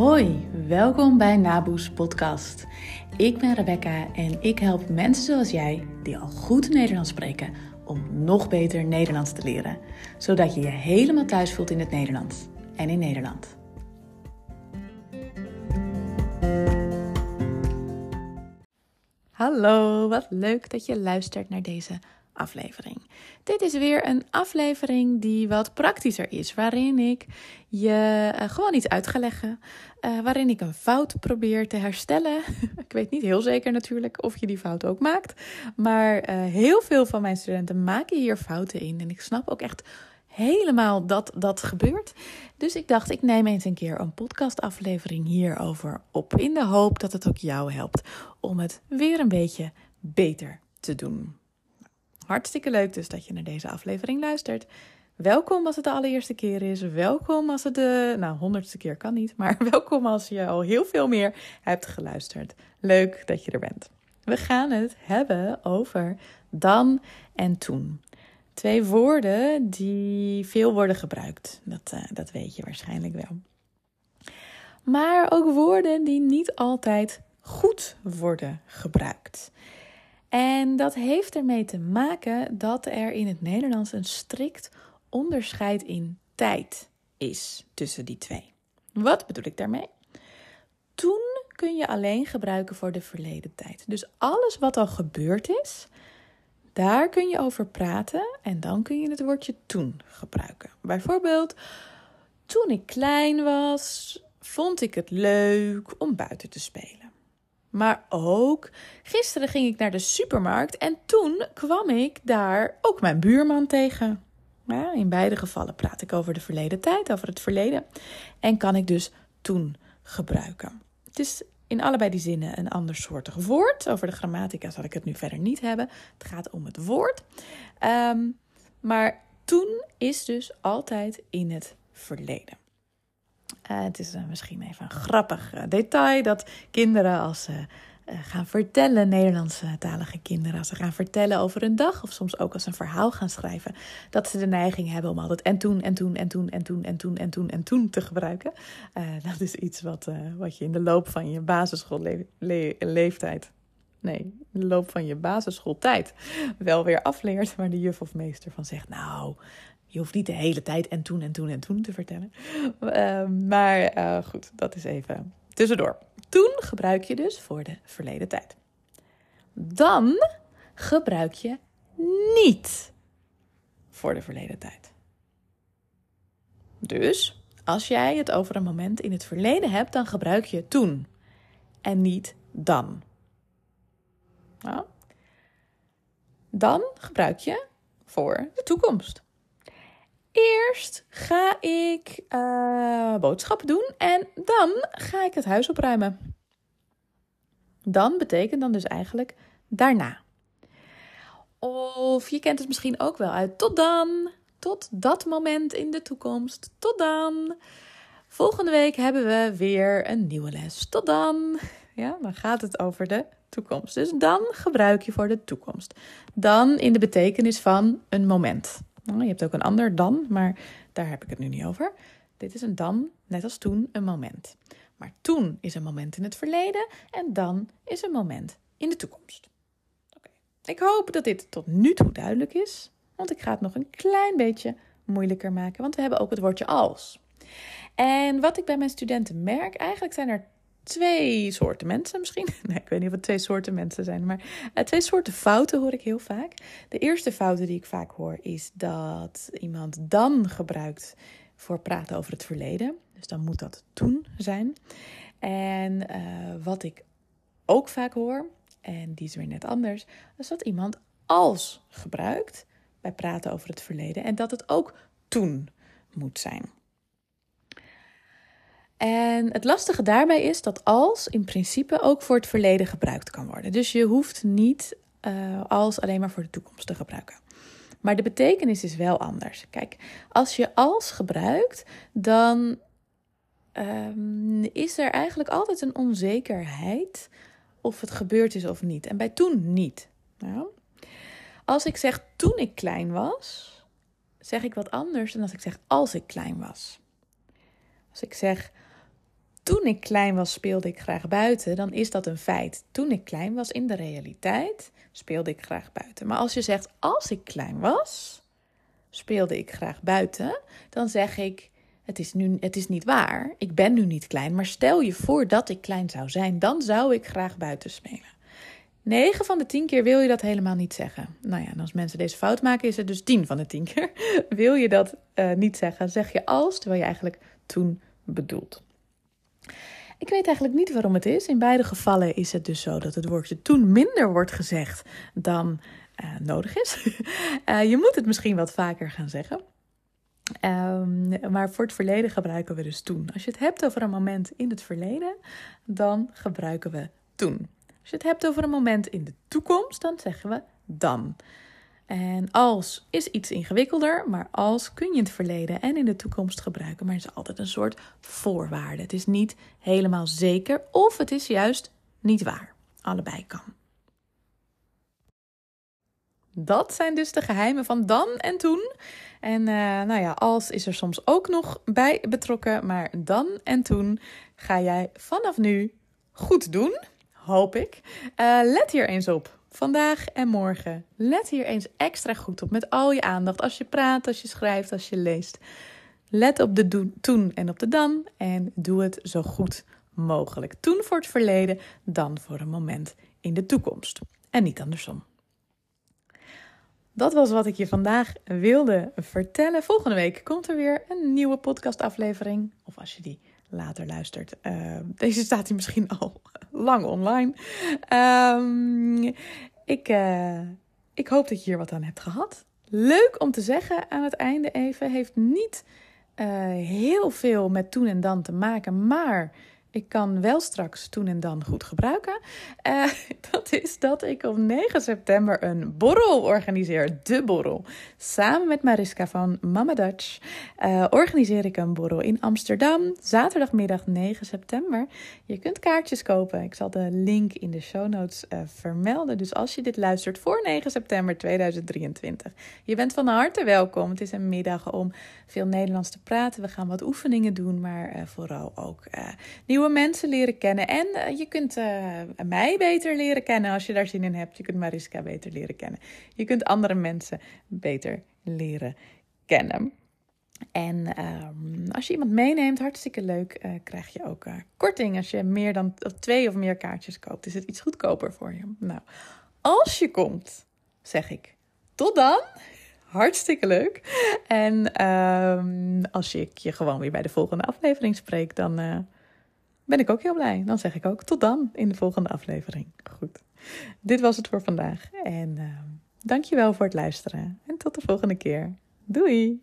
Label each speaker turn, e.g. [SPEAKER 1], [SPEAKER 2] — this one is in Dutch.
[SPEAKER 1] Hoi, welkom bij Naboes Podcast. Ik ben Rebecca en ik help mensen zoals jij, die al goed Nederlands spreken, om nog beter Nederlands te leren. Zodat je je helemaal thuis voelt in het Nederlands en in Nederland. Hallo, wat leuk dat je luistert naar deze aflevering. Dit is weer een aflevering die wat praktischer is, waarin ik je uh, gewoon iets uit ga leggen, uh, waarin ik een fout probeer te herstellen. ik weet niet heel zeker natuurlijk of je die fout ook maakt, maar uh, heel veel van mijn studenten maken hier fouten in en ik snap ook echt helemaal dat dat gebeurt. Dus ik dacht, ik neem eens een keer een podcastaflevering hierover op. In de hoop dat het ook jou helpt om het weer een beetje beter te doen. Hartstikke leuk dus dat je naar deze aflevering luistert. Welkom als het de allereerste keer is. Welkom als het de, nou, honderdste keer kan niet, maar welkom als je al heel veel meer hebt geluisterd. Leuk dat je er bent. We gaan het hebben over dan en toen. Twee woorden die veel worden gebruikt. Dat, uh, dat weet je waarschijnlijk wel. Maar ook woorden die niet altijd goed worden gebruikt. En dat heeft ermee te maken dat er in het Nederlands een strikt onderscheid in tijd is tussen die twee. Wat bedoel ik daarmee? Toen kun je alleen gebruiken voor de verleden tijd. Dus alles wat al gebeurd is, daar kun je over praten en dan kun je het woordje toen gebruiken. Bijvoorbeeld, toen ik klein was, vond ik het leuk om buiten te spelen. Maar ook gisteren ging ik naar de supermarkt en toen kwam ik daar ook mijn buurman tegen. In beide gevallen praat ik over de verleden tijd, over het verleden. En kan ik dus toen gebruiken. Het is in allebei die zinnen een ander soortig woord. Over de grammatica zal ik het nu verder niet hebben. Het gaat om het woord. Um, maar toen is dus altijd in het verleden. Uh, het is uh, misschien even een grappig uh, detail dat kinderen als ze gaan vertellen, Nederlandse talige kinderen, als ze gaan vertellen over een dag of soms ook als een verhaal gaan schrijven, dat ze de neiging hebben om altijd en toen en toen en toen en toen en toen en toen en toen te gebruiken. dat is iets wat, wat je in de loop van je basisschoolleeftijd nee, in de loop van je basisschooltijd wel weer afleert, waar de juf of meester van zegt, nou, je hoeft niet de hele tijd en toen en toen en toen te vertellen. Uh, maar uh, goed, dat is even tussendoor. Toen gebruik je dus voor de verleden tijd. Dan gebruik je niet voor de verleden tijd. Dus als jij het over een moment in het verleden hebt, dan gebruik je toen en niet dan. Nou, dan gebruik je voor de toekomst. Eerst ga ik uh, boodschappen doen en dan ga ik het huis opruimen. Dan betekent dan dus eigenlijk daarna. Of je kent het misschien ook wel uit tot dan, tot dat moment in de toekomst, tot dan. Volgende week hebben we weer een nieuwe les. Tot dan. Ja, dan gaat het over de toekomst. Dus dan gebruik je voor de toekomst. Dan in de betekenis van een moment. Je hebt ook een ander dan, maar daar heb ik het nu niet over. Dit is een dan, net als toen, een moment. Maar toen is een moment in het verleden en dan is een moment in de toekomst. Ik hoop dat dit tot nu toe duidelijk is, want ik ga het nog een klein beetje moeilijker maken, want we hebben ook het woordje als. En wat ik bij mijn studenten merk, eigenlijk zijn er twee soorten mensen misschien. Nee, ik weet niet of het twee soorten mensen zijn, maar uh, twee soorten fouten hoor ik heel vaak. De eerste fouten die ik vaak hoor is dat iemand dan gebruikt voor praten over het verleden. Dus dan moet dat toen zijn. En uh, wat ik ook vaak hoor, en die is weer net anders, is dat iemand als gebruikt bij praten over het verleden en dat het ook toen moet zijn. En het lastige daarbij is dat als in principe ook voor het verleden gebruikt kan worden. Dus je hoeft niet uh, als alleen maar voor de toekomst te gebruiken. Maar de betekenis is wel anders. Kijk, als je als gebruikt, dan um, is er eigenlijk altijd een onzekerheid of het gebeurd is of niet. En bij toen niet. Nou, als ik zeg toen ik klein was, zeg ik wat anders dan als ik zeg als ik klein was. Als ik zeg toen ik klein was speelde ik graag buiten, dan is dat een feit. Toen ik klein was in de realiteit speelde ik graag buiten. Maar als je zegt als ik klein was, speelde ik graag buiten, dan zeg ik het is nu het is niet waar. Ik ben nu niet klein, maar stel je voor dat ik klein zou zijn, dan zou ik graag buiten spelen. 9 van de 10 keer wil je dat helemaal niet zeggen. Nou ja, en als mensen deze fout maken, is het dus 10 van de 10 keer. wil je dat uh, niet zeggen, zeg je als, terwijl je eigenlijk toen bedoelt. Ik weet eigenlijk niet waarom het is. In beide gevallen is het dus zo dat het woordje toen minder wordt gezegd dan uh, nodig is. uh, je moet het misschien wat vaker gaan zeggen. Um, maar voor het verleden gebruiken we dus toen. Als je het hebt over een moment in het verleden, dan gebruiken we toen. Als je het hebt over een moment in de toekomst, dan zeggen we dan. En als is iets ingewikkelder, maar als kun je in het verleden en in de toekomst gebruiken, maar is altijd een soort voorwaarde. Het is niet helemaal zeker of het is juist niet waar. Allebei kan. Dat zijn dus de geheimen van dan en toen. En uh, nou ja, als is er soms ook nog bij betrokken, maar dan en toen ga jij vanaf nu goed doen, hoop ik. Uh, let hier eens op. Vandaag en morgen. Let hier eens extra goed op met al je aandacht. Als je praat, als je schrijft, als je leest. Let op de toen en op de dan. En doe het zo goed mogelijk. Toen voor het verleden, dan voor een moment in de toekomst. En niet andersom. Dat was wat ik je vandaag wilde vertellen. Volgende week komt er weer een nieuwe podcastaflevering. Of als je die later luistert. Uh, deze staat hier misschien al lang online. Um, ik, uh, ik hoop dat je hier wat aan hebt gehad. Leuk om te zeggen aan het einde even. Heeft niet uh, heel veel met toen en dan te maken. Maar ik kan wel straks toen en dan goed gebruiken. Uh, dat is dat ik op 9 september een borrel organiseer. De borrel. Samen met Mariska van Mama Dutch uh, organiseer ik een borrel in Amsterdam. Zaterdagmiddag 9 september. Je kunt kaartjes kopen. Ik zal de link in de show notes uh, vermelden. Dus als je dit luistert voor 9 september 2023. Je bent van harte welkom. Het is een middag om veel Nederlands te praten. We gaan wat oefeningen doen. Maar vooral ook nieuwe nieuwe mensen leren kennen. En uh, je kunt uh, mij beter leren kennen als je daar zin in hebt. Je kunt Mariska beter leren kennen. Je kunt andere mensen beter leren kennen. En um, als je iemand meeneemt, hartstikke leuk, uh, krijg je ook korting. Als je meer dan twee of meer kaartjes koopt, is het iets goedkoper voor je. Nou, als je komt, zeg ik tot dan. Hartstikke leuk. En um, als ik je gewoon weer bij de volgende aflevering spreek, dan ben ik ook heel blij. Dan zeg ik ook tot dan in de volgende aflevering. Goed. Dit was het voor vandaag. En uh, dankjewel voor het luisteren. En tot de volgende keer. Doei!